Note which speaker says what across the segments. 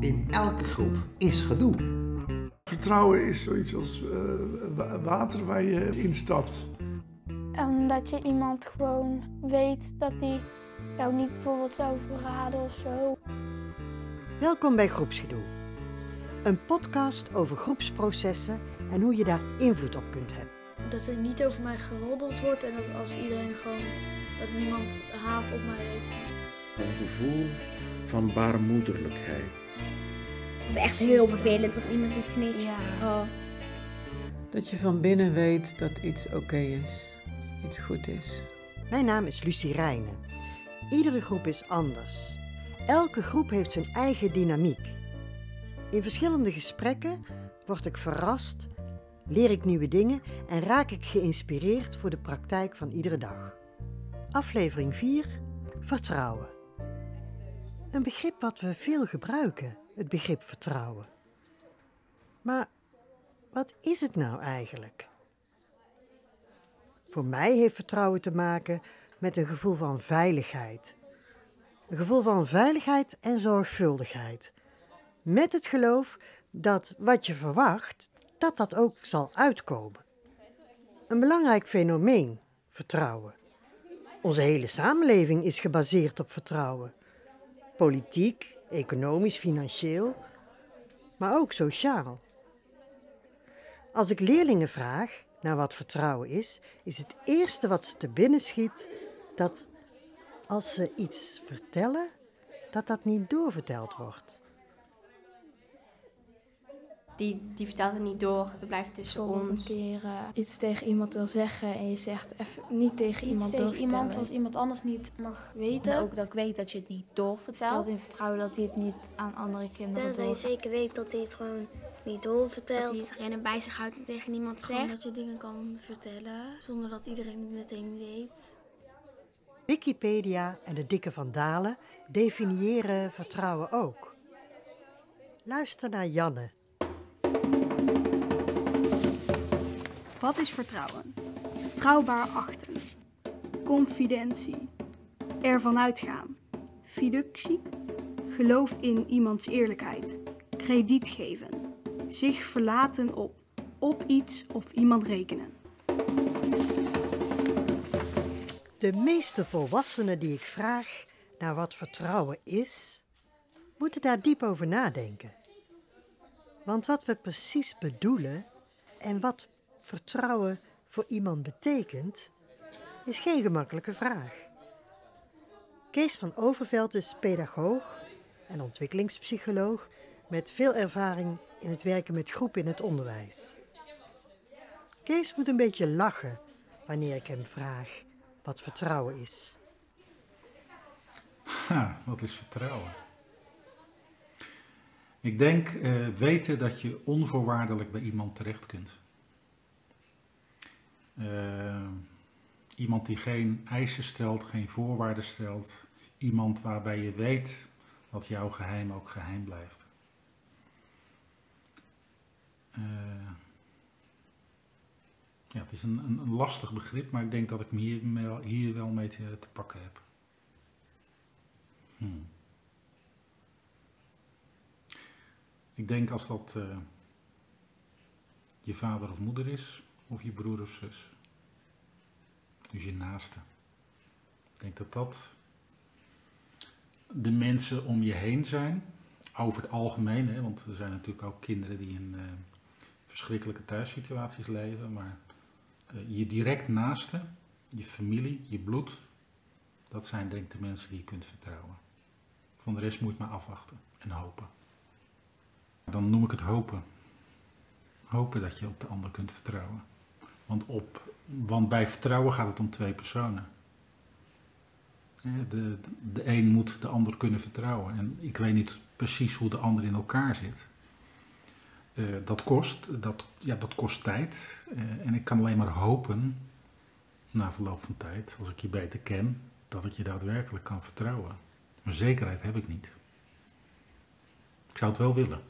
Speaker 1: In elke groep is gedoe.
Speaker 2: Vertrouwen is zoiets als uh, water waar je instapt.
Speaker 3: En dat je iemand gewoon weet dat hij jou niet bijvoorbeeld zou verraden of zo.
Speaker 4: Welkom bij Groepsgedoe. Een podcast over groepsprocessen en hoe je daar invloed op kunt hebben.
Speaker 5: Dat er niet over mij geroddeld wordt en dat als iedereen gewoon, dat niemand haat op mij heeft.
Speaker 6: Een gevoel van baarmoederlijkheid.
Speaker 7: Het is echt heel vervelend als iemand iets niet. Ja. Oh.
Speaker 8: Dat je van binnen weet dat iets oké is, iets goed is.
Speaker 4: Mijn naam is Lucie Rijnen. Iedere groep is anders. Elke groep heeft zijn eigen dynamiek. In verschillende gesprekken word ik verrast, leer ik nieuwe dingen en raak ik geïnspireerd voor de praktijk van iedere dag. Aflevering 4: Vertrouwen. Een begrip wat we veel gebruiken, het begrip vertrouwen. Maar wat is het nou eigenlijk? Voor mij heeft vertrouwen te maken met een gevoel van veiligheid. Een gevoel van veiligheid en zorgvuldigheid. Met het geloof dat wat je verwacht, dat dat ook zal uitkomen. Een belangrijk fenomeen, vertrouwen. Onze hele samenleving is gebaseerd op vertrouwen. Politiek, economisch, financieel, maar ook sociaal. Als ik leerlingen vraag naar wat vertrouwen is, is het eerste wat ze te binnen schiet dat als ze iets vertellen, dat dat niet doorverteld wordt
Speaker 9: die, die vertelt het niet door. Het blijft tussen ons.
Speaker 5: een keer uh, iets tegen iemand wil zeggen en je zegt even niet tegen iets iemand tegen iemand wat iemand anders niet mag weten.
Speaker 9: ook dat ik weet dat je het niet doorvertelt.
Speaker 5: Dat in vertrouwen dat hij het niet aan andere kinderen
Speaker 7: Dat je zeker weet dat hij het gewoon niet doorvertelt. Dat
Speaker 9: hij het erin bij zich houdt en tegen niemand zegt.
Speaker 5: dat je dingen kan vertellen zonder dat iedereen het meteen weet.
Speaker 4: Wikipedia en de dikke van Dalen definiëren vertrouwen ook. Luister naar Janne,
Speaker 10: Wat is vertrouwen? Betrouwbaar achten. Confidentie. Ervan uitgaan. Fiducie. Geloof in iemands eerlijkheid. Krediet geven. Zich verlaten op. Op iets of iemand rekenen.
Speaker 4: De meeste volwassenen die ik vraag naar wat vertrouwen is, moeten daar diep over nadenken. Want wat we precies bedoelen en wat vertrouwen voor iemand betekent, is geen gemakkelijke vraag. Kees van Overveld is pedagoog en ontwikkelingspsycholoog met veel ervaring in het werken met groepen in het onderwijs. Kees moet een beetje lachen wanneer ik hem vraag wat vertrouwen is.
Speaker 11: Ha, wat is vertrouwen? Ik denk uh, weten dat je onvoorwaardelijk bij iemand terecht kunt. Uh, iemand die geen eisen stelt, geen voorwaarden stelt. Iemand waarbij je weet dat jouw geheim ook geheim blijft. Uh, ja, het is een, een, een, lastig begrip, maar ik denk dat ik me hier, hier wel mee te, te pakken heb. Hmm. Ik denk als dat uh, je vader of moeder is, of je broer of zus. Dus je naaste. Ik denk dat dat de mensen om je heen zijn, over het algemeen, hè, want er zijn natuurlijk ook kinderen die in uh, verschrikkelijke thuissituaties leven, maar uh, je direct naaste, je familie, je bloed, dat zijn denk ik de mensen die je kunt vertrouwen. Van de rest moet je maar afwachten en hopen. Dan noem ik het hopen. Hopen dat je op de ander kunt vertrouwen. Want, op, want bij vertrouwen gaat het om twee personen. De, de een moet de ander kunnen vertrouwen. En ik weet niet precies hoe de ander in elkaar zit. Uh, dat kost, dat, ja, dat kost tijd. Uh, en ik kan alleen maar hopen, na verloop van tijd, als ik je beter ken, dat ik je daadwerkelijk kan vertrouwen. Maar zekerheid heb ik niet. Ik zou het wel willen.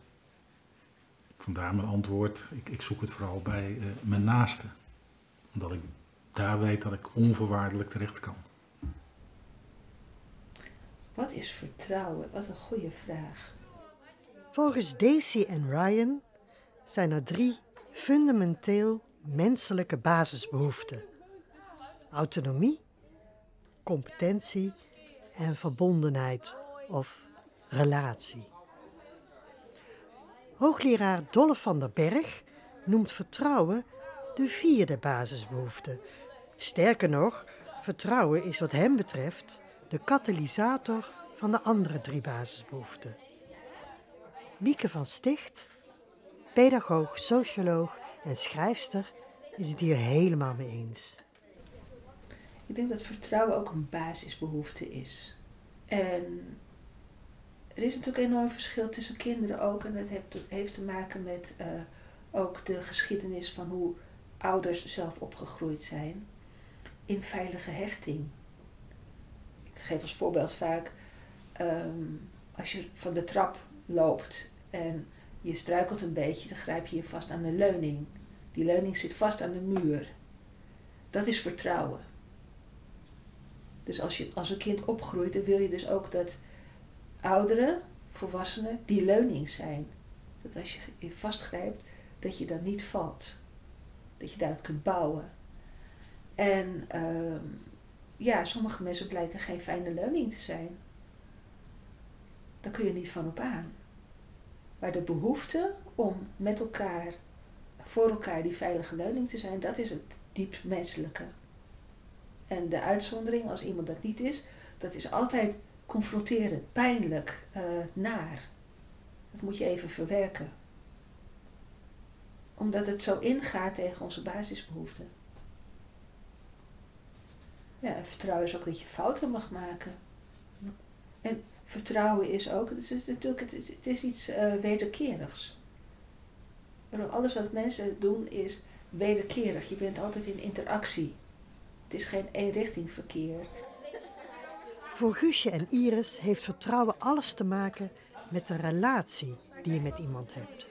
Speaker 11: Vandaar mijn antwoord, ik, ik zoek het vooral bij uh, mijn naaste omdat ik daar weet dat ik onvoorwaardelijk terecht kan.
Speaker 12: Wat is vertrouwen? Wat een goede vraag.
Speaker 4: Volgens Daisy en Ryan zijn er drie fundamenteel menselijke basisbehoeften: autonomie, competentie en verbondenheid of relatie. Hoogleraar Dolle van der Berg noemt vertrouwen de vierde basisbehoefte. Sterker nog, vertrouwen is wat hem betreft de katalysator van de andere drie basisbehoeften. Mieke van Sticht, pedagoog, socioloog en schrijfster, is het hier helemaal mee eens.
Speaker 12: Ik denk dat vertrouwen ook een basisbehoefte is. En er is natuurlijk een enorm verschil tussen kinderen ook. En dat heeft, heeft te maken met uh, ook de geschiedenis van hoe ouders zelf opgegroeid zijn. In veilige hechting. Ik geef als voorbeeld vaak, um, als je van de trap loopt en je struikelt een beetje, dan grijp je je vast aan de leuning. Die leuning zit vast aan de muur. Dat is vertrouwen. Dus als, je, als een kind opgroeit, dan wil je dus ook dat ouderen, volwassenen, die leuning zijn. Dat als je je vastgrijpt, dat je dan niet valt. Dat je daarop kunt bouwen. En uh, ja, sommige mensen blijken geen fijne leuning te zijn. Daar kun je niet van op aan. Maar de behoefte om met elkaar, voor elkaar die veilige leuning te zijn, dat is het diep menselijke. En de uitzondering, als iemand dat niet is, dat is altijd confronterend, pijnlijk, uh, naar. Dat moet je even verwerken. Omdat het zo ingaat tegen onze basisbehoeften. Ja, vertrouwen is ook dat je fouten mag maken. En vertrouwen is ook, het is natuurlijk het is, het is iets uh, wederkerigs. Alles wat mensen doen is wederkerig. Je bent altijd in interactie. Het is geen eenrichting verkeer.
Speaker 4: Voor Guusje en Iris heeft vertrouwen alles te maken met de relatie die je met iemand hebt.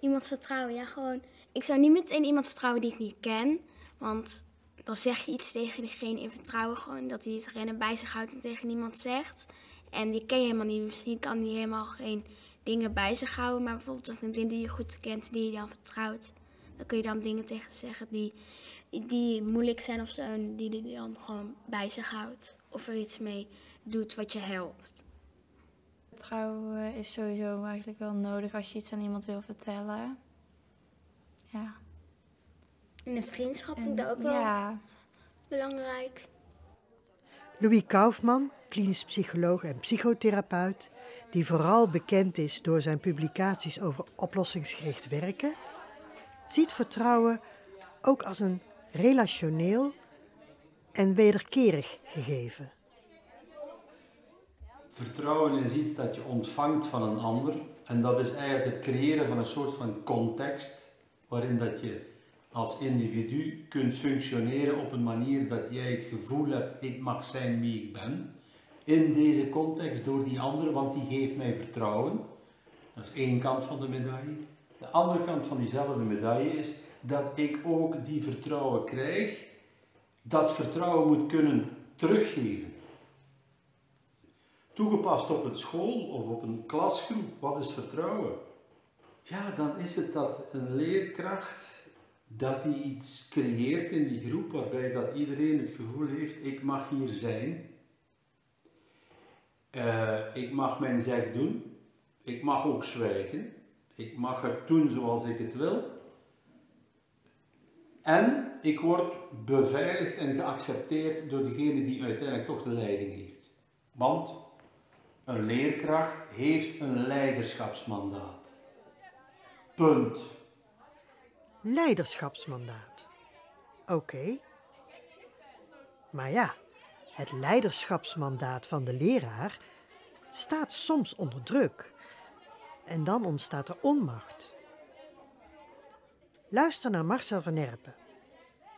Speaker 7: Iemand vertrouwen, ja, gewoon. Ik zou niet meteen iemand vertrouwen die ik niet ken. Want dan zeg je iets tegen diegene in vertrouwen, gewoon dat hij rennen bij zich houdt en tegen niemand zegt. En die ken je helemaal niet. Misschien kan hij helemaal geen dingen bij zich houden. Maar bijvoorbeeld een vriendin die je goed kent, die je dan vertrouwt. Dan kun je dan dingen tegen zeggen die, die moeilijk zijn of zo. En die hij dan gewoon bij zich houdt. Of er iets mee doet wat je helpt.
Speaker 5: Vertrouwen is sowieso eigenlijk wel nodig als je iets aan iemand wil vertellen. Ja.
Speaker 7: In een vriendschap vind ik dat ook wel ja. belangrijk.
Speaker 4: Louis Kaufman, klinisch psycholoog en psychotherapeut, die vooral bekend is door zijn publicaties over oplossingsgericht werken, ziet vertrouwen ook als een relationeel en wederkerig gegeven.
Speaker 13: Vertrouwen is iets dat je ontvangt van een ander en dat is eigenlijk het creëren van een soort van context waarin dat je als individu kunt functioneren op een manier dat jij het gevoel hebt, ik mag zijn wie ik ben. In deze context door die andere, want die geeft mij vertrouwen. Dat is één kant van de medaille. De andere kant van diezelfde medaille is dat ik ook die vertrouwen krijg, dat vertrouwen moet kunnen teruggeven. Toegepast op een school of op een klasgroep, wat is vertrouwen? Ja, dan is het dat een leerkracht dat hij iets creëert in die groep waarbij dat iedereen het gevoel heeft, ik mag hier zijn. Uh, ik mag mijn zeg doen. Ik mag ook zwijgen. Ik mag het doen zoals ik het wil. En ik word beveiligd en geaccepteerd door degene die uiteindelijk toch de leiding heeft. Want een leerkracht heeft een leiderschapsmandaat. Punt
Speaker 4: leiderschapsmandaat. Oké. Maar ja, het leiderschapsmandaat van de leraar staat soms onder druk. En dan ontstaat er onmacht. Luister naar Marcel van Erpen.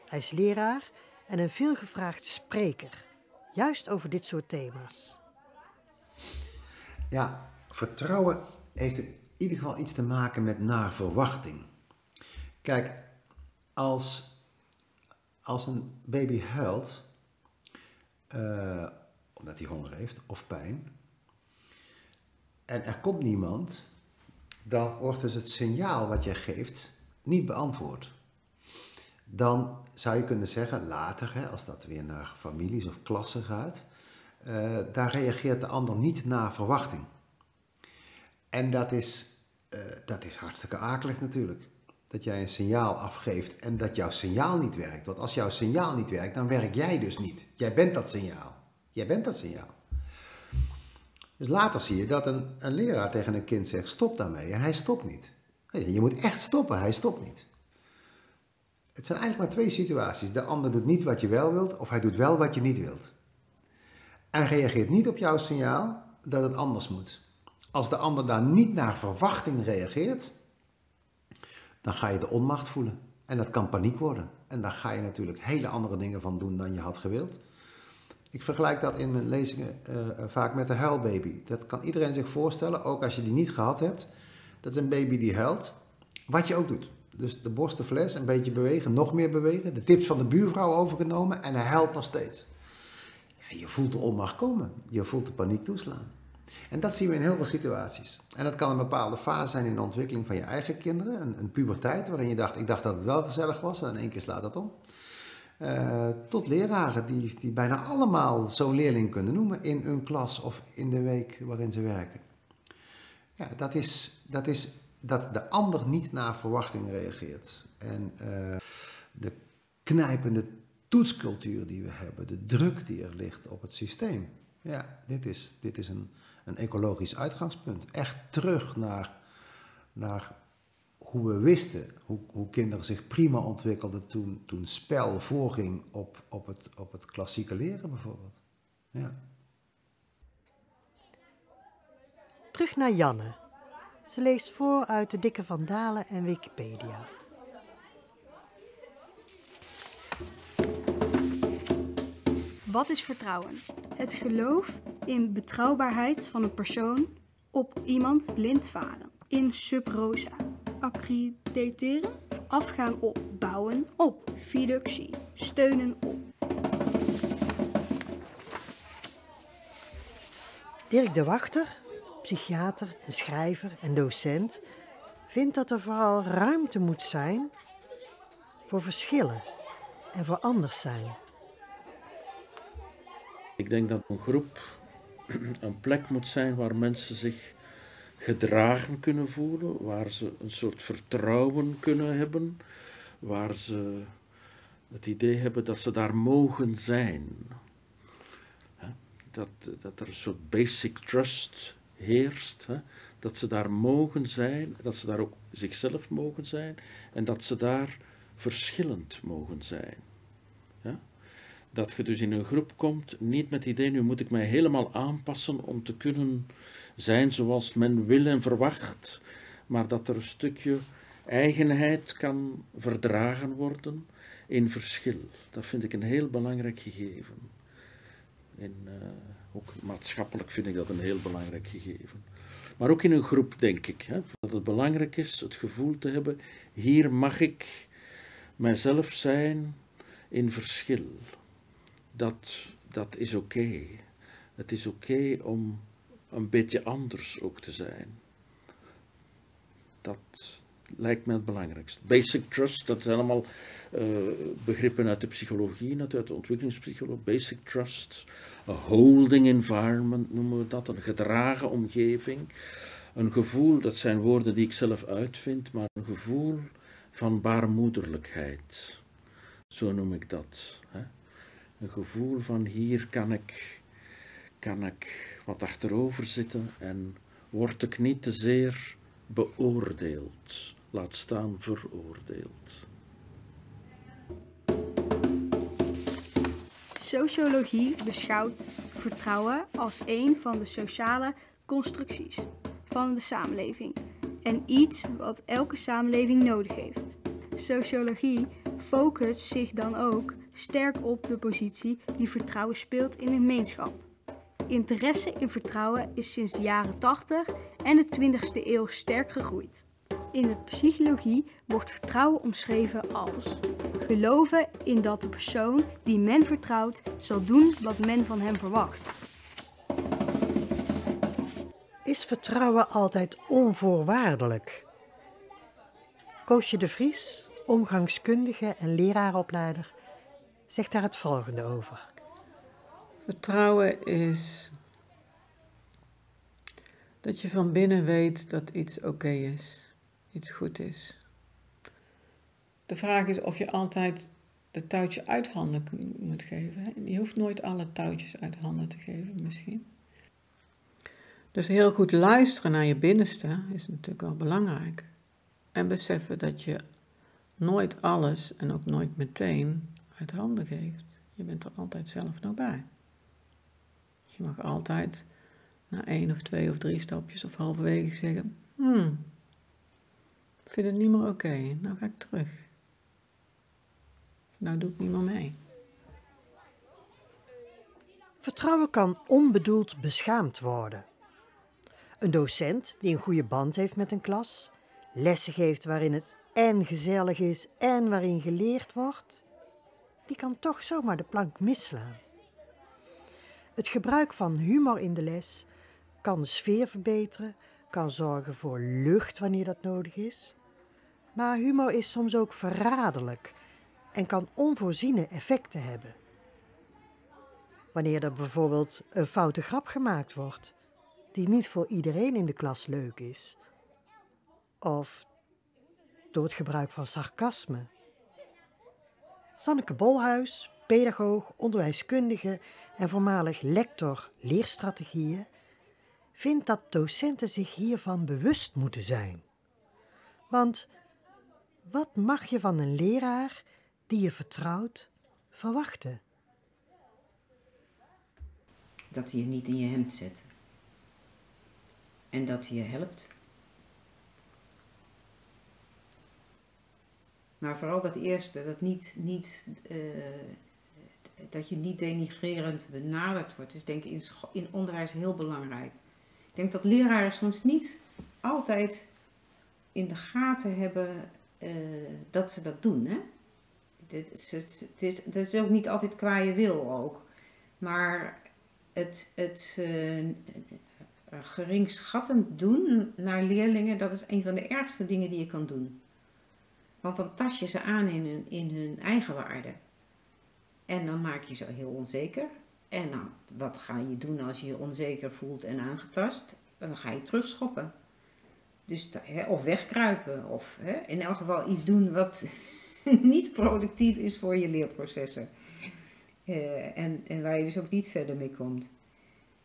Speaker 4: Hij is leraar en een veelgevraagd spreker, juist over dit soort thema's.
Speaker 1: Ja, vertrouwen heeft in ieder geval iets te maken met naar verwachting. Kijk, als, als een baby huilt, uh, omdat hij honger heeft of pijn, en er komt niemand, dan wordt dus het signaal wat je geeft niet beantwoord. Dan zou je kunnen zeggen, later, hè, als dat weer naar families of klassen gaat, uh, daar reageert de ander niet naar verwachting. En dat is, uh, dat is hartstikke akelig natuurlijk. Dat jij een signaal afgeeft en dat jouw signaal niet werkt. Want als jouw signaal niet werkt, dan werk jij dus niet. Jij bent dat signaal. Jij bent dat signaal. Dus later zie je dat een, een leraar tegen een kind zegt: stop daarmee. En hij stopt niet. Je moet echt stoppen, hij stopt niet. Het zijn eigenlijk maar twee situaties. De ander doet niet wat je wel wilt, of hij doet wel wat je niet wilt. En reageert niet op jouw signaal dat het anders moet. Als de ander daar niet naar verwachting reageert, dan ga je de onmacht voelen. En dat kan paniek worden. En daar ga je natuurlijk hele andere dingen van doen dan je had gewild. Ik vergelijk dat in mijn lezingen uh, vaak met de huilbaby. Dat kan iedereen zich voorstellen, ook als je die niet gehad hebt. Dat is een baby die huilt, wat je ook doet. Dus de borstenfles een beetje bewegen, nog meer bewegen. De tips van de buurvrouw overgenomen en hij huilt nog steeds. Ja, je voelt de onmacht komen. Je voelt de paniek toeslaan. En dat zien we in heel veel situaties. En dat kan een bepaalde fase zijn in de ontwikkeling van je eigen kinderen. Een, puberteit waarin je dacht, ik dacht dat het wel gezellig was en in één keer slaat dat om. Uh, tot leraren die, die bijna allemaal zo'n leerling kunnen noemen in hun klas of in de week waarin ze werken. Ja, dat is, dat is dat de ander niet naar verwachting reageert. En uh, de knijpende toetscultuur die we hebben, de druk die er ligt op het systeem. Ja, dit is, dit is een, een ecologisch uitgangspunt. Echt terug naar, naar hoe we wisten hoe, hoe kinderen zich prima ontwikkelden toen, toen spel voorging op, op, het, op het klassieke leren bijvoorbeeld. Ja.
Speaker 4: Terug naar Janne. Ze leest voor uit de Dikke van Dalen en Wikipedia.
Speaker 10: Wat is vertrouwen? Het geloof in betrouwbaarheid van een persoon op iemand blind varen. In sub rosa. Accrediteren. Afgaan op. Bouwen op. Fiducie. Steunen op.
Speaker 4: Dirk de Wachter, psychiater schrijver en docent, vindt dat er vooral ruimte moet zijn voor verschillen en voor anders zijn.
Speaker 6: Ik denk dat een groep een plek moet zijn waar mensen zich gedragen kunnen voelen, waar ze een soort vertrouwen kunnen hebben, waar ze het idee hebben dat ze daar mogen zijn. Dat, dat er een soort basic trust heerst, dat ze daar mogen zijn, dat ze daar ook zichzelf mogen zijn en dat ze daar verschillend mogen zijn. Dat je dus in een groep komt, niet met het idee, nu moet ik mij helemaal aanpassen om te kunnen zijn zoals men wil en verwacht, maar dat er een stukje eigenheid kan verdragen worden in verschil. Dat vind ik een heel belangrijk gegeven. In, uh, ook maatschappelijk vind ik dat een heel belangrijk gegeven. Maar ook in een groep denk ik hè, dat het belangrijk is het gevoel te hebben: hier mag ik mijzelf zijn in verschil. Dat, dat is oké. Het is oké om een beetje anders ook te zijn. Dat lijkt me het belangrijkste. Basic trust, dat zijn allemaal uh, begrippen uit de psychologie, uit de ontwikkelingspsychologie. Basic trust, a holding environment noemen we dat, een gedragen omgeving. Een gevoel, dat zijn woorden die ik zelf uitvind, maar een gevoel van baarmoederlijkheid. Zo noem ik dat. Hè? Een gevoel van hier kan ik, kan ik wat achterover zitten en word ik niet te zeer beoordeeld, laat staan veroordeeld.
Speaker 10: Sociologie beschouwt vertrouwen als een van de sociale constructies van de samenleving en iets wat elke samenleving nodig heeft. Sociologie focust zich dan ook sterk op de positie die vertrouwen speelt in een gemeenschap. Interesse in vertrouwen is sinds de jaren 80 en de 20e eeuw sterk gegroeid. In de psychologie wordt vertrouwen omschreven als geloven in dat de persoon die men vertrouwt zal doen wat men van hem verwacht.
Speaker 4: is vertrouwen altijd onvoorwaardelijk? Koosje de Vries, omgangskundige en leraaropleider, zegt daar het volgende over.
Speaker 8: Vertrouwen is dat je van binnen weet dat iets oké is, iets goed is. De vraag is of je altijd de touwtje uit handen moet geven. Je hoeft nooit alle touwtjes uit handen te geven, misschien. Dus heel goed luisteren naar je binnenste is natuurlijk wel belangrijk. En beseffen dat je nooit alles en ook nooit meteen uit handen geeft. Je bent er altijd zelf nog bij. Je mag altijd na één of twee of drie stapjes of halverwege zeggen: Hmm, vind het niet meer oké, nou ga ik terug. Nou doe ik niet meer mee.
Speaker 4: Vertrouwen kan onbedoeld beschaamd worden. Een docent die een goede band heeft met een klas, lessen geeft waarin het en gezellig is en waarin geleerd wordt, die kan toch zomaar de plank misslaan. Het gebruik van humor in de les kan de sfeer verbeteren, kan zorgen voor lucht wanneer dat nodig is. Maar humor is soms ook verraderlijk en kan onvoorziene effecten hebben. Wanneer er bijvoorbeeld een foute grap gemaakt wordt, die niet voor iedereen in de klas leuk is, of door het gebruik van sarcasme. Sanneke Bolhuis, pedagoog, onderwijskundige en voormalig lector leerstrategieën, vindt dat docenten zich hiervan bewust moeten zijn. Want wat mag je van een leraar die je vertrouwt verwachten?
Speaker 14: Dat hij je niet in je hemd zet. En dat hij je helpt. Maar vooral dat eerste, dat, niet, niet, uh, dat je niet denigrerend benaderd wordt, is denk ik in, in onderwijs heel belangrijk. Ik denk dat leraren soms niet altijd in de gaten hebben uh, dat ze dat doen. Hè? Is, het is, dat is ook niet altijd qua je wil ook. Maar het, het uh, geringschattend doen naar leerlingen, dat is een van de ergste dingen die je kan doen. Want dan tas je ze aan in hun, in hun eigen waarde. En dan maak je ze heel onzeker. En nou, wat ga je doen als je je onzeker voelt en aangetast? Dan ga je terugschoppen. Dus, hè, of wegkruipen. Of hè, in elk geval iets doen wat niet productief is voor je leerprocessen. Uh, en, en waar je dus ook niet verder mee komt.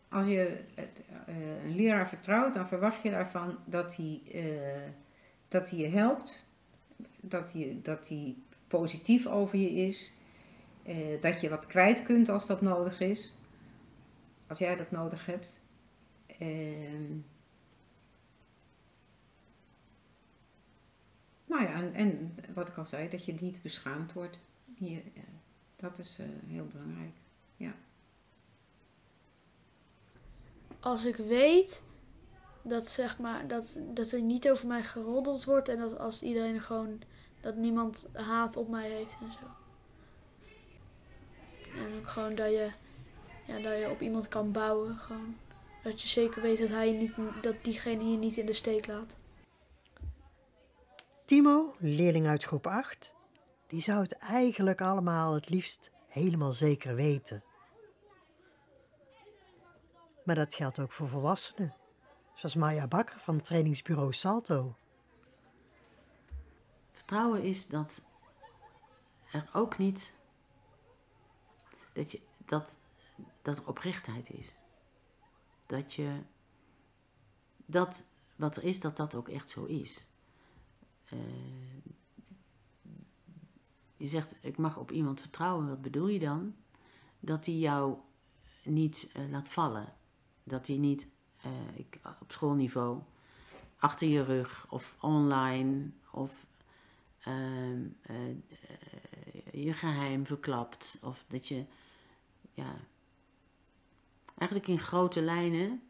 Speaker 14: Als je uh, een leraar vertrouwt, dan verwacht je daarvan dat hij, uh, dat hij je helpt. Dat hij, dat hij positief over je is. dat je wat kwijt kunt als dat nodig is. Als jij dat nodig hebt. Ehm, nou ja, en, wat ik al zei, dat je niet beschaamd wordt. Hier, dat is uh, heel belangrijk. Ja.
Speaker 5: Als ik weet dat, zeg maar, dat, dat er niet over mij geroddeld wordt en dat als iedereen gewoon dat niemand haat op mij heeft en zo. En ook gewoon dat je, ja, dat je op iemand kan bouwen. Gewoon. Dat je zeker weet dat, hij niet, dat diegene je niet in de steek laat.
Speaker 4: Timo, leerling uit groep 8, die zou het eigenlijk allemaal het liefst helemaal zeker weten. Maar dat geldt ook voor volwassenen, zoals Maya Bakker van trainingsbureau Salto.
Speaker 15: Vertrouwen is dat er ook niet dat, je, dat, dat er oprechtheid is. Dat je dat wat er is, dat dat ook echt zo is. Uh, je zegt, ik mag op iemand vertrouwen. Wat bedoel je dan? Dat hij jou niet uh, laat vallen. Dat hij niet uh, ik, op schoolniveau achter je rug of online of uh, je geheim verklapt. Of dat je, ja, eigenlijk in grote lijnen.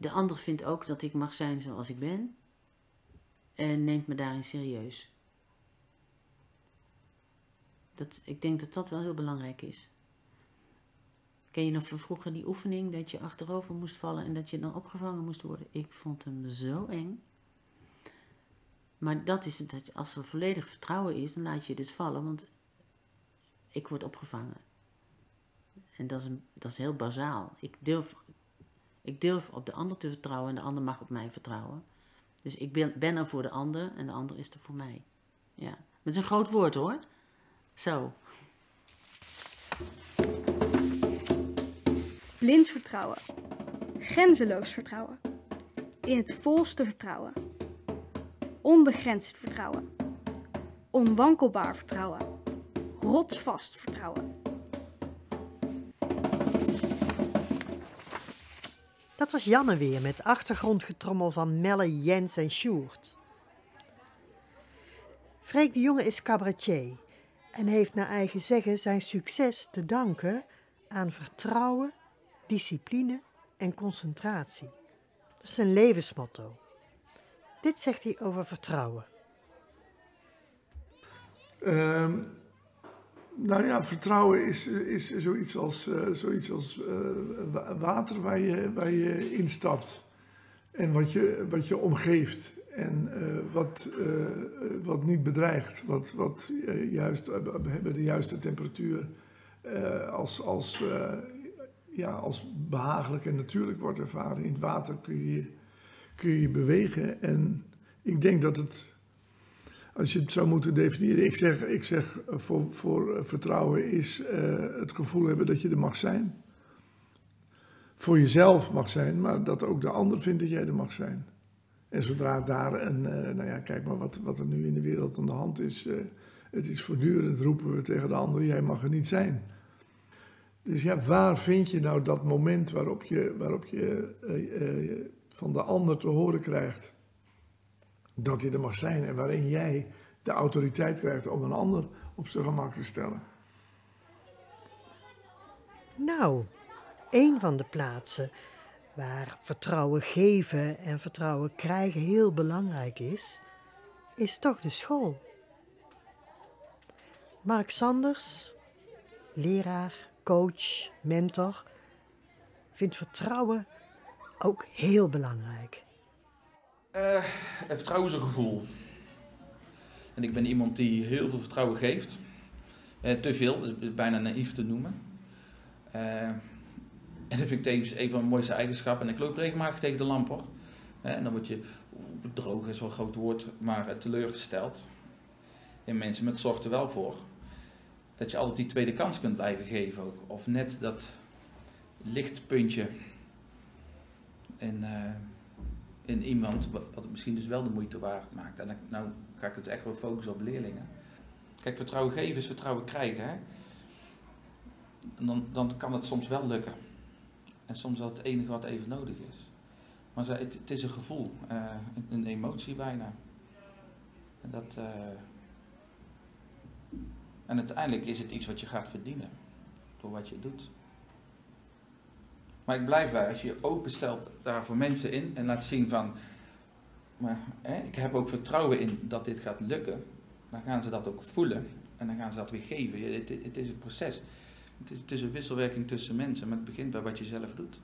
Speaker 15: De ander vindt ook dat ik mag zijn zoals ik ben en neemt me daarin serieus. Dat, ik denk dat dat wel heel belangrijk is. Ken je nog van vroeger die oefening dat je achterover moest vallen en dat je dan opgevangen moest worden? Ik vond hem zo eng. Maar dat is het, als er volledig vertrouwen is, dan laat je dus vallen, want ik word opgevangen. En dat is, dat is heel bazaal. Ik durf, ik durf op de ander te vertrouwen en de ander mag op mij vertrouwen. Dus ik ben, ben er voor de ander en de ander is er voor mij. Ja. Het is een groot woord hoor. Zo.
Speaker 10: Blind vertrouwen. Grenzeloos vertrouwen. In het volste vertrouwen. Onbegrensd vertrouwen. Onwankelbaar vertrouwen. Rotsvast vertrouwen.
Speaker 4: Dat was Janne weer met achtergrondgetrommel van Melle, Jens en Sjoerd. Freek de Jonge is cabaretier en heeft naar eigen zeggen zijn succes te danken aan vertrouwen, discipline en concentratie. Dat is zijn levensmotto. Dit zegt hij over vertrouwen.
Speaker 2: Ehm, nou ja, vertrouwen is, is zoiets als, eh, zoiets als eh, wa- water waar je, waar je instapt. En wat je, wat je omgeeft. En eh, wat, wat niet bedreigt. Wat, wat juist bij de juiste temperatuur als, als, ja, als behagelijk en natuurlijk wordt ervaren. In het water kun je kun je bewegen. En ik denk dat het als je het zou moeten definiëren, ik zeg, ik zeg eh, voor, voor eh, vertrouwen is eh, het gevoel hebben dat je er mag zijn. Voor jezelf mag zijn, maar dat ook de ander vindt dat jij er mag zijn. En zodra daar een, nou ja, kijk maar wat, wat er nu in de wereld aan de hand is. het is voortdurend roepen we tegen de ander, jij mag er niet zijn. Dus ja, waar vind je nou dat moment waarop je, waarop je van de ander te horen krijgt dat je er mag zijn en waarin jij de autoriteit krijgt om een ander op zijn gemak te stellen.
Speaker 4: Nou, een van de plaatsen waar vertrouwen geven en vertrouwen krijgen heel belangrijk is, is toch de school. Mark Sanders, leraar, coach, mentor, vindt vertrouwen ook heel belangrijk.
Speaker 16: Is een gevoel. En ik ben iemand die heel veel vertrouwen geeft. Eh, te veel, dat is bijna naïef te noemen. Eh, en dat vind ik tevens een van mijn mooiste eigenschappen. En ik loop regelmatig tegen de lamp en dan word je, bedrogen is wel een groot woord, maar teleurgesteld. En mensen, met zorgt er wel voor dat je altijd die tweede kans kunt blijven geven ook. Of net dat lichtpuntje. En in iemand, wat, het misschien dus wel de moeite waard maakt. En nou ga ik het echt wel focussen op leerlingen. Kijk, vertrouwen geven is vertrouwen krijgen. Hè? Dan, dan kan het soms wel lukken. En soms is dat het enige wat even nodig is. Maar het, het is een gevoel, eh, een, een emotie bijna. En, dat, eh, en uiteindelijk is het iets wat je gaat verdienen. Door wat je doet. Maar ik blijf bij, als je je openstelt daar voor mensen in en laat zien van, maar hè, ik heb ook vertrouwen in dat dit gaat lukken, dan gaan ze dat ook voelen en dan gaan ze dat weer geven. Het, is een proces. Het is, het is een wisselwerking tussen mensen, maar het begint bij wat je zelf doet.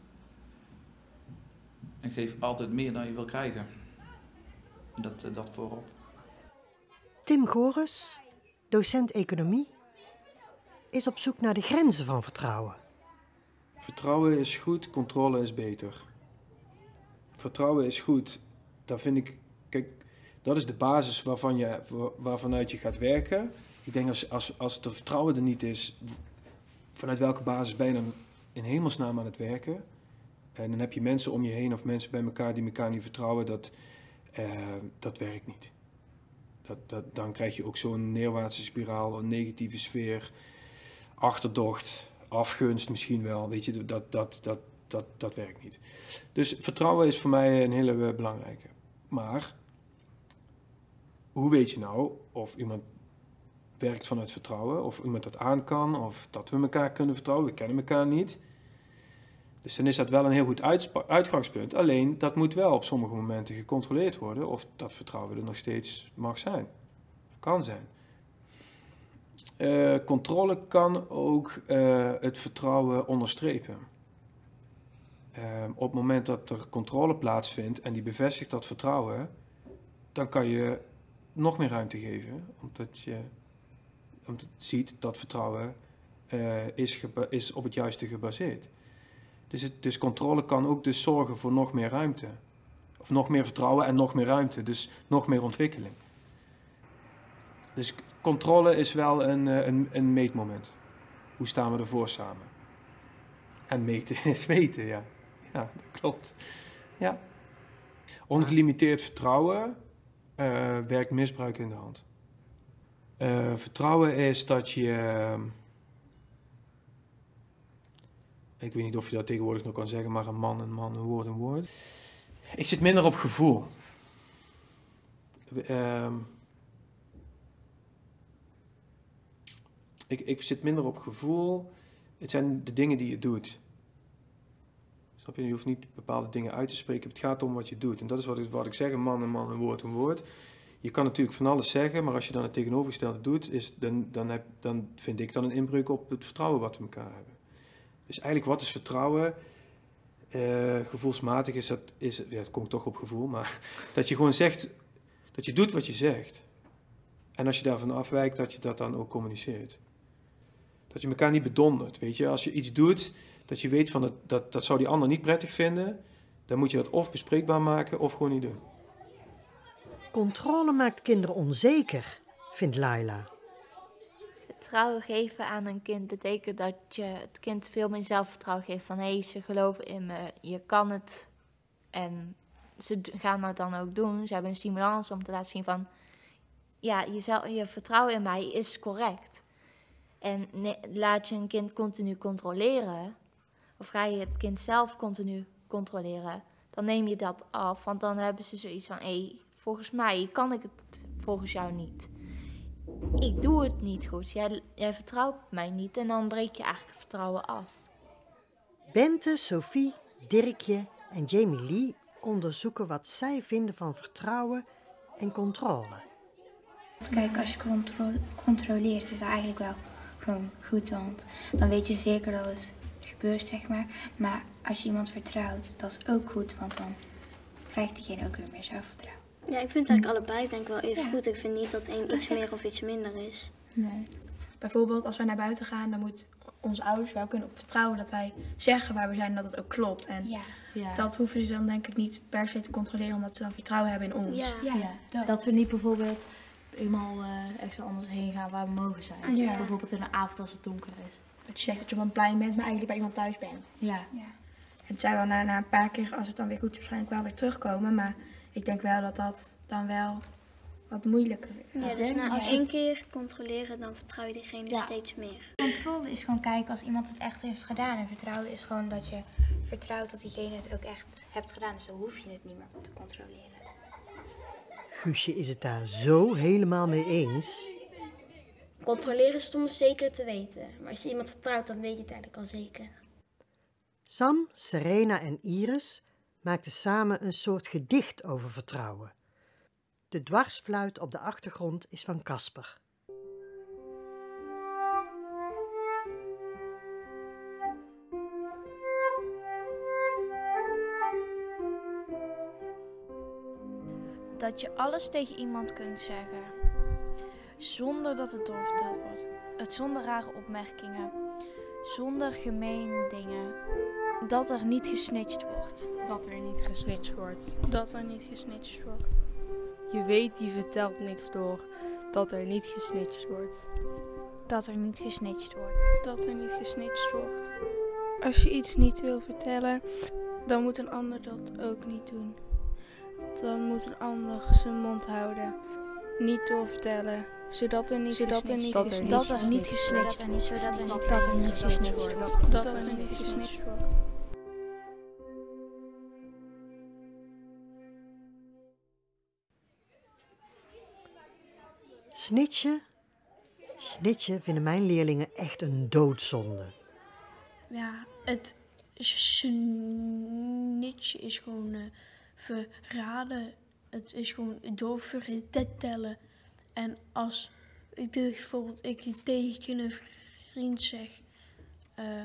Speaker 16: En geef altijd meer dan je wil krijgen. Dat, eh, dat voorop.
Speaker 4: Tim Goris, docent economie, is op zoek naar de grenzen van vertrouwen.
Speaker 17: Vertrouwen is goed, controle is beter. Vertrouwen is goed. Daar vind ik, kijk, dat is de basis waarvan je, wa- waarvanuit je gaat werken. Ik denk als, als, als de vertrouwen er niet is, vanuit welke basis ben je dan in hemelsnaam aan het werken? En dan heb je mensen om je heen of mensen bij elkaar die elkaar niet vertrouwen, dat, eh, dat werkt niet. Dat, dat, dan krijg je ook zo'n neerwaartse spiraal, een negatieve sfeer, achterdocht, afgunst misschien wel. Weet je, dat, dat, dat, dat, dat werkt niet. Dus vertrouwen is voor mij een hele eh, belangrijke. Maar hoe weet je nou of iemand werkt vanuit vertrouwen, of iemand dat aan kan, of dat we elkaar kunnen vertrouwen? We kennen elkaar niet. Dus dan is dat wel een heel goed uitgangspunt. Alleen dat moet wel op sommige momenten gecontroleerd worden of dat vertrouwen er nog steeds mag zijn, kan zijn. Eh, controle kan ook eh, het vertrouwen onderstrepen. Ehm, op het moment dat er controle plaatsvindt en die bevestigt dat vertrouwen, dan kan je nog meer ruimte geven, omdat je, omdat je ziet dat vertrouwen eh, is, is op het juiste gebaseerd. Dus, het, dus controle kan ook dus zorgen voor nog meer ruimte. Of nog meer vertrouwen en nog meer ruimte, dus nog meer ontwikkeling. Dus controle is wel een, eh, een, een meetmoment. Hoe staan we ervoor samen? En meten is weten, ja. Ja, dat klopt. Ja. Ongelimiteerd vertrouwen eh, werkt misbruik in de hand. Eh, vertrouwen is dat je. ik weet niet of je dat tegenwoordig nog kan zeggen, maar een man, een man, een woord, een woord. Ik zit minder op gevoel. Ehm, ik, ik zit minder op gevoel. Het zijn de dingen die je doet. Snap je? Je hoeft niet bepaalde dingen uit te spreken. Het gaat om wat je doet. En dat is wat ik, wat ik zeg: man, een man, een woord, een woord. Je kan natuurlijk van alles zeggen, maar als je dan het tegenovergestelde doet, is, dan, dan, heb, dan vind ik dan een inbreuk op het vertrouwen wat we elkaar hebben. Dus eigenlijk, wat is vertrouwen? Eh, gevoelsmatig is dat, is, ja, het komt toch op gevoel, maar dat je gewoon zegt, dat je doet wat je zegt. En als je daarvan afwijkt, dat je dat dan ook communiceert. Dat je elkaar niet bedondert, weet je. Als je iets doet, dat je weet van dat, dat, dat zou die ander niet prettig vinden, dan moet je dat of bespreekbaar maken of gewoon niet doen.
Speaker 4: Controle maakt kinderen onzeker, vindt Laila.
Speaker 18: Vertrouwen geven aan een kind betekent dat je het kind veel meer zelfvertrouwen geeft. Van hé, hey, ze geloven in me, je kan het. En ze gaan dat dan ook doen. Ze hebben een stimulans om te laten zien van... Ja, je, je vertrouwen in mij is correct. En ne- laat je een kind continu controleren... of ga je het kind zelf continu controleren... dan neem je dat af, want dan hebben ze zoiets van... hé, hey, volgens mij kan ik het volgens jou niet ik doe het niet goed. Jij, jij vertrouwt mij niet en dan breek je eigenlijk het vertrouwen af.
Speaker 4: Bente, Sophie, Dirkje en Jamie Lee onderzoeken wat zij vinden van vertrouwen en controle.
Speaker 19: Kijk, als je contro- controleert is dat eigenlijk wel gewoon goed, want dan weet je zeker dat het gebeurt, zeg maar. Maar als je iemand vertrouwt, dat is ook goed, want dan krijgt diegene ook weer meer zelfvertrouwen.
Speaker 7: Ja, ik vind het eigenlijk allebei denk ik wel even goed. Ik vind niet dat één iets meer of iets minder is.
Speaker 19: Nee.
Speaker 20: Bijvoorbeeld als wij naar buiten gaan, dan moet onze ouders wel kunnen op vertrouwen dat wij zeggen waar we zijn en dat het ook klopt. En
Speaker 19: Ja.
Speaker 20: dat hoeven ze dan denk ik niet per se te controleren, omdat ze dan vertrouwen hebben in ons.
Speaker 21: Ja, dat. we niet bijvoorbeeld eenmaal eh ergens anders heen gaan waar we mogen zijn.
Speaker 20: Ja.
Speaker 21: Bijvoorbeeld in de avond als het donker is.
Speaker 20: Dat je zegt dat je op een plein bent, maar eigenlijk bij iemand thuis bent.
Speaker 21: Ja.
Speaker 20: En het zou wel na, na een paar keer, als het dan weer goed is, waarschijnlijk wel weer terugkomen. Maar ik denk wel dat dat dan wel wat moeilijker is.
Speaker 7: Ja, dus na één keer controleren, dan vertrouw je diegene
Speaker 19: Ja.
Speaker 7: steeds meer.
Speaker 19: Controle is gewoon kijken als iemand het echt heeft gedaan. En vertrouwen is gewoon dat je vertrouwt dat diegene het ook echt hebt gedaan. Dus dan hoef je het niet meer te controleren.
Speaker 4: Guusje is het daar zo helemaal mee eens.
Speaker 7: Controleren is soms zeker te weten. Maar als je iemand vertrouwt, dan weet je het eigenlijk al zeker.
Speaker 4: Sam, Serena en Iris maakten samen een soort gedicht over vertrouwen. De dwarsfluit op de achtergrond is van Casper.
Speaker 5: Dat je alles tegen iemand kunt zeggen. Zonder dat het doorverteld wordt. Het zonder rare opmerkingen. Zonder gemeen dingen. Dat er niet gesnitcht wordt.
Speaker 22: Dat er niet gesnitcht wordt.
Speaker 20: Dat er niet gesnitcht wordt.
Speaker 22: Je weet, je vertelt niks door. Dat er niet gesnitcht wordt.
Speaker 5: Dat er niet gesnitcht wordt.
Speaker 20: Dat er niet gesnitcht wordt. Als je iets niet wil vertellen, dan moet een ander dat ook niet doen. Dan moet een ander zijn mond houden. Niet doorvertellen, zodat er niet
Speaker 5: Zodat er niet dat er niet gesnitcht wordt.
Speaker 20: Zodat er niet
Speaker 5: Dat er niet gesnitcht wordt.
Speaker 20: Dat er niet gesnitcht wordt.
Speaker 4: Snitchen? Snitchen vinden mijn leerlingen echt een doodzonde.
Speaker 23: Ja, het snitje is gewoon eh, verraden. Het is gewoon doorvertellen. En als bijvoorbeeld ik tegen een vriend zeg, eh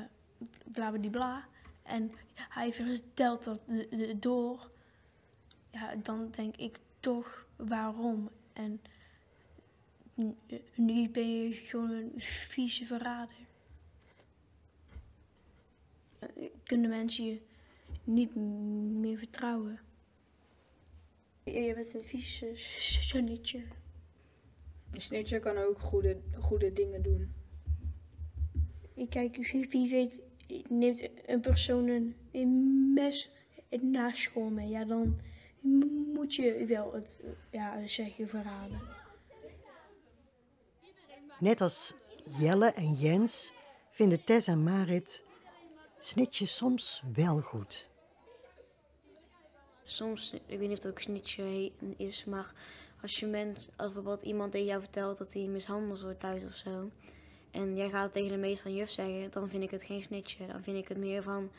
Speaker 23: bla bla bla, en hij vertelt dat door, ja, dan denk ik toch waarom. En nu- nu ben je gewoon een vieze verrader. Eh, Kunnen mensen je niet meer vertrouwen? Je bent een vieze zonnetje.
Speaker 10: Een snitcher kan ook goede, goede dingen doen.
Speaker 23: Kijk, wie, wie weet neemt een persoon een, een mes na school mee. Ja, dan moet je wel het ja, zeggen verraden.
Speaker 4: Net als Jelle en Jens vinden Tess en Marit snitje soms wel goed.
Speaker 24: Soms, ik weet niet of het ook snitje is, maar als je bent, als bijvoorbeeld iemand tegen jou vertelt dat hij mishandeld wordt thuis of zo. En jij gaat het tegen de meester en juf zeggen, dan vind ik het geen snitje. Dan vind ik het meer van,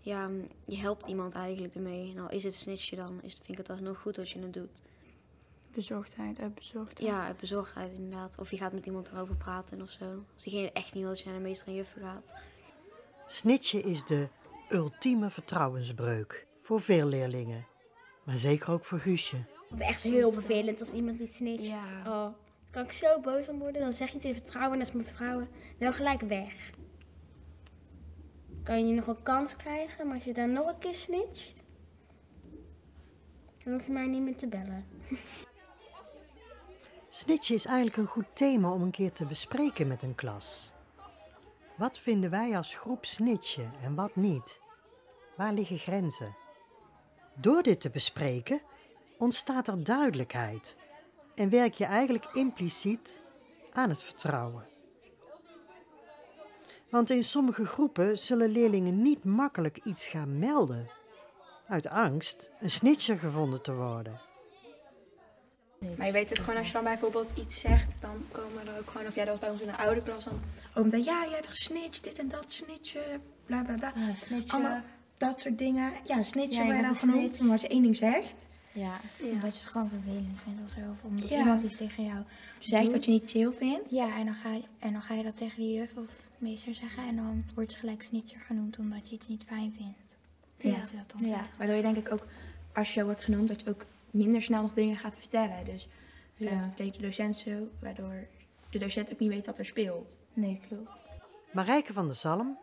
Speaker 24: ja, je helpt iemand eigenlijk ermee. Nou, is het snitje dan, is, vind ik het alsnog goed als je het doet.
Speaker 10: Bezorgdheid, uit bezorgdheid.
Speaker 24: Ja, uit bezorgdheid inderdaad. Of je gaat met iemand erover praten of zo. Als diegene echt niet wil dat je naar de meester en juf gaat.
Speaker 4: Snitje is de ultieme vertrouwensbreuk voor veel leerlingen, maar zeker ook voor Guusje.
Speaker 7: Het is echt heel vervelend als iemand iets snitcht. Oh, kan ik zo boos om worden. Dan zeg je iets in vertrouwen en dat is mijn vertrouwen wel gelijk weg. Kan je nog een kans krijgen, maar als je dan nog een keer snitcht, dan hoef je mij niet meer te bellen.
Speaker 4: Snitje is eigenlijk een goed thema om een keer te bespreken met een klas. Wat vinden wij als groep snitje en wat niet? Waar liggen grenzen? Door dit te bespreken ontstaat er duidelijkheid en werk je eigenlijk impliciet aan het vertrouwen. Want in sommige groepen zullen leerlingen niet makkelijk iets gaan melden, uit angst een snitcher gevonden te worden.
Speaker 10: Maar je weet ook gewoon, als je dan bijvoorbeeld iets zegt, dan komen er ook gewoon, of jij dat was bij ons in de oude klas, dan ook dat ja, je hebt gesnitcht, dit en dat, snitje, bla bla bla. Allemaal dat soort dingen. Ja, snitje
Speaker 19: Ja, je
Speaker 10: word je dan genoemd, maar als je één ding zegt,
Speaker 19: Ja, omdat je het gewoon vervelend vindt of zo. Of omdat
Speaker 10: Ja.
Speaker 19: iemand iets tegen jou
Speaker 10: zegt
Speaker 19: doet.
Speaker 10: dat je niet chill vindt.
Speaker 19: Ja, en dan, ga je, en dan ga je dat tegen de juf of meester zeggen. En dan wordt je gelijk snitcher genoemd omdat je iets niet fijn vindt.
Speaker 10: Ja.
Speaker 19: Dat je dat dan zegt.
Speaker 10: Waardoor je denk ik ook, als je wordt genoemd, dat je ook minder snel nog dingen gaat vertellen. Dus
Speaker 19: Ja.
Speaker 10: ja. deed de docent zo, waardoor de docent ook niet weet wat er speelt.
Speaker 19: Nee, klopt.
Speaker 4: Marijke van der Zalm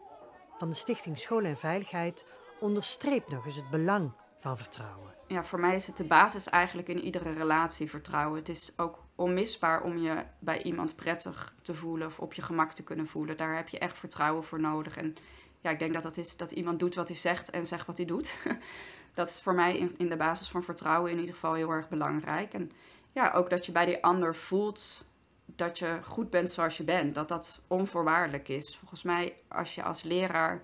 Speaker 4: van de Stichting School en Veiligheid onderstreept nog eens het belang van vertrouwen.
Speaker 25: ja, voor mij is het de basis eigenlijk in iedere relatie vertrouwen. Het is ook onmisbaar om je bij iemand prettig te voelen of op je gemak te kunnen voelen. Daar heb je echt vertrouwen voor nodig. En ja, ik denk dat dat is dat iemand doet wat hij zegt en zegt wat hij doet. dat is voor mij in, in de basis van vertrouwen in ieder geval heel erg belangrijk. En ja, ook dat je bij die ander voelt dat je goed bent zoals je bent. Dat dat onvoorwaardelijk is. Volgens mij, als je als leraar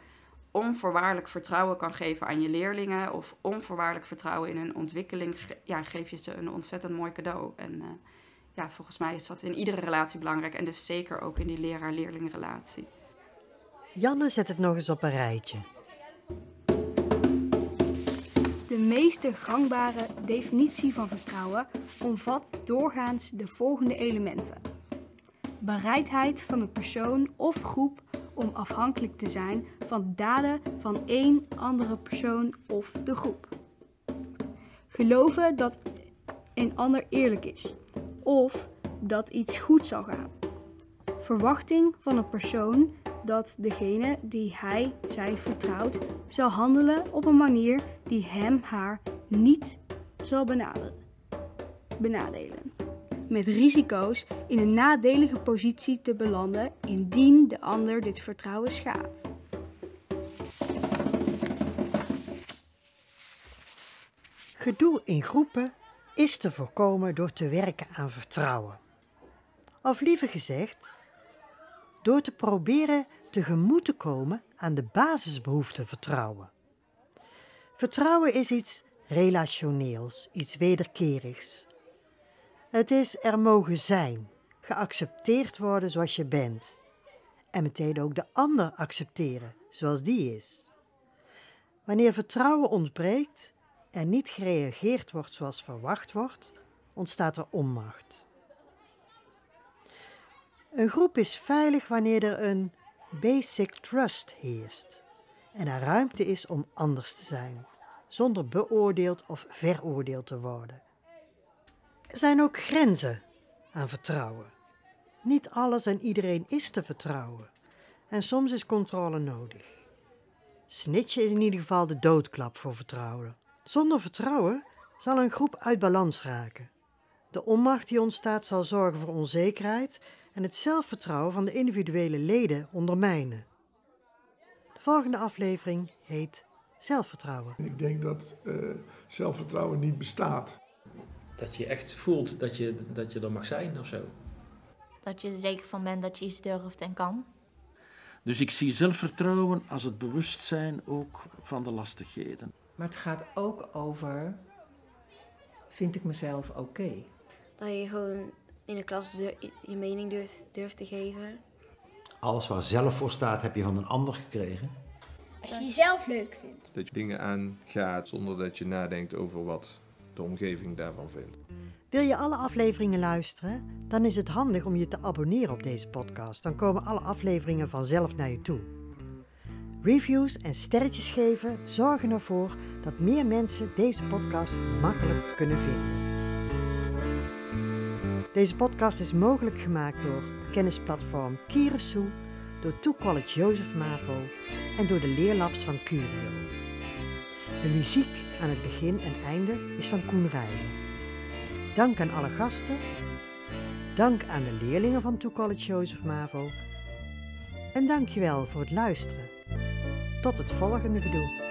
Speaker 25: onvoorwaardelijk vertrouwen kan geven aan je leerlingen of onvoorwaardelijk vertrouwen in hun ontwikkeling, ja, geef je ze een ontzettend mooi cadeau. En eh, ja, volgens mij is dat in iedere relatie belangrijk en dus zeker ook in die leraar-leerlingrelatie.
Speaker 4: Janne zet het nog eens op een rijtje.
Speaker 10: De meeste gangbare definitie van vertrouwen omvat doorgaans de volgende elementen: bereidheid van een persoon of groep om afhankelijk te zijn van daden van één andere persoon of de groep. Geloven dat een ander eerlijk is of dat iets goed zal gaan. Verwachting van een persoon dat degene die hij, zij vertrouwt, zal handelen op een manier die hem, haar niet zal benaderen, benadelen. Met risico's in een nadelige positie te belanden indien de ander dit vertrouwen schaadt.
Speaker 4: Gedoe in groepen is te voorkomen door te werken aan vertrouwen. Of liever gezegd, door te proberen tegemoet te komen aan de basisbehoefte vertrouwen. Vertrouwen is iets relationeels, iets wederkerigs. Het is er mogen zijn, geaccepteerd worden zoals je bent. En meteen ook de ander accepteren zoals die is. Wanneer vertrouwen ontbreekt en niet gereageerd wordt zoals verwacht wordt, ontstaat er onmacht. Een groep is veilig wanneer er een basic trust heerst en er ruimte is om anders te zijn, zonder beoordeeld of veroordeeld te worden. Er zijn ook grenzen aan vertrouwen. Niet alles en iedereen is te vertrouwen en soms is controle nodig. Snitchen is in ieder geval de doodklap voor vertrouwen. Zonder vertrouwen zal een groep uit balans raken. De onmacht die ontstaat zal zorgen voor onzekerheid en het zelfvertrouwen van de individuele leden ondermijnen. De volgende aflevering heet Zelfvertrouwen.
Speaker 2: Ik denk dat eh, zelfvertrouwen niet bestaat.
Speaker 26: Dat je echt voelt dat je, dat je er mag zijn of zo.
Speaker 18: Dat je er zeker van bent dat je iets durft en kan.
Speaker 6: Dus ik zie zelfvertrouwen als het bewustzijn ook van de lastigheden.
Speaker 27: Maar het gaat ook over, vind ik mezelf oké?
Speaker 24: Dat je gewoon in de klas je mening durft, durft te geven.
Speaker 1: Alles waar zelf voor staat, heb je van een ander gekregen.
Speaker 10: Als je jezelf leuk vindt.
Speaker 28: Dat je dingen aangaat zonder dat je nadenkt over wat de omgeving daarvan vindt.
Speaker 4: Wil je alle afleveringen luisteren? Dan is het handig om je te abonneren op deze podcast. Dan komen alle afleveringen vanzelf naar je toe. Reviews en sterretjes geven zorgen ervoor dat meer mensen deze podcast makkelijk kunnen vinden. Deze podcast is mogelijk gemaakt door kennisplatform Kierensoe, door To College Jozef Mavo en door de leerlabs van Curio. De muziek aan het begin en einde is van Koen. Dank aan alle gasten. Dank aan de leerlingen van To College Jozef Mavo. En dankjewel voor het luisteren. Tot het volgende gedoe.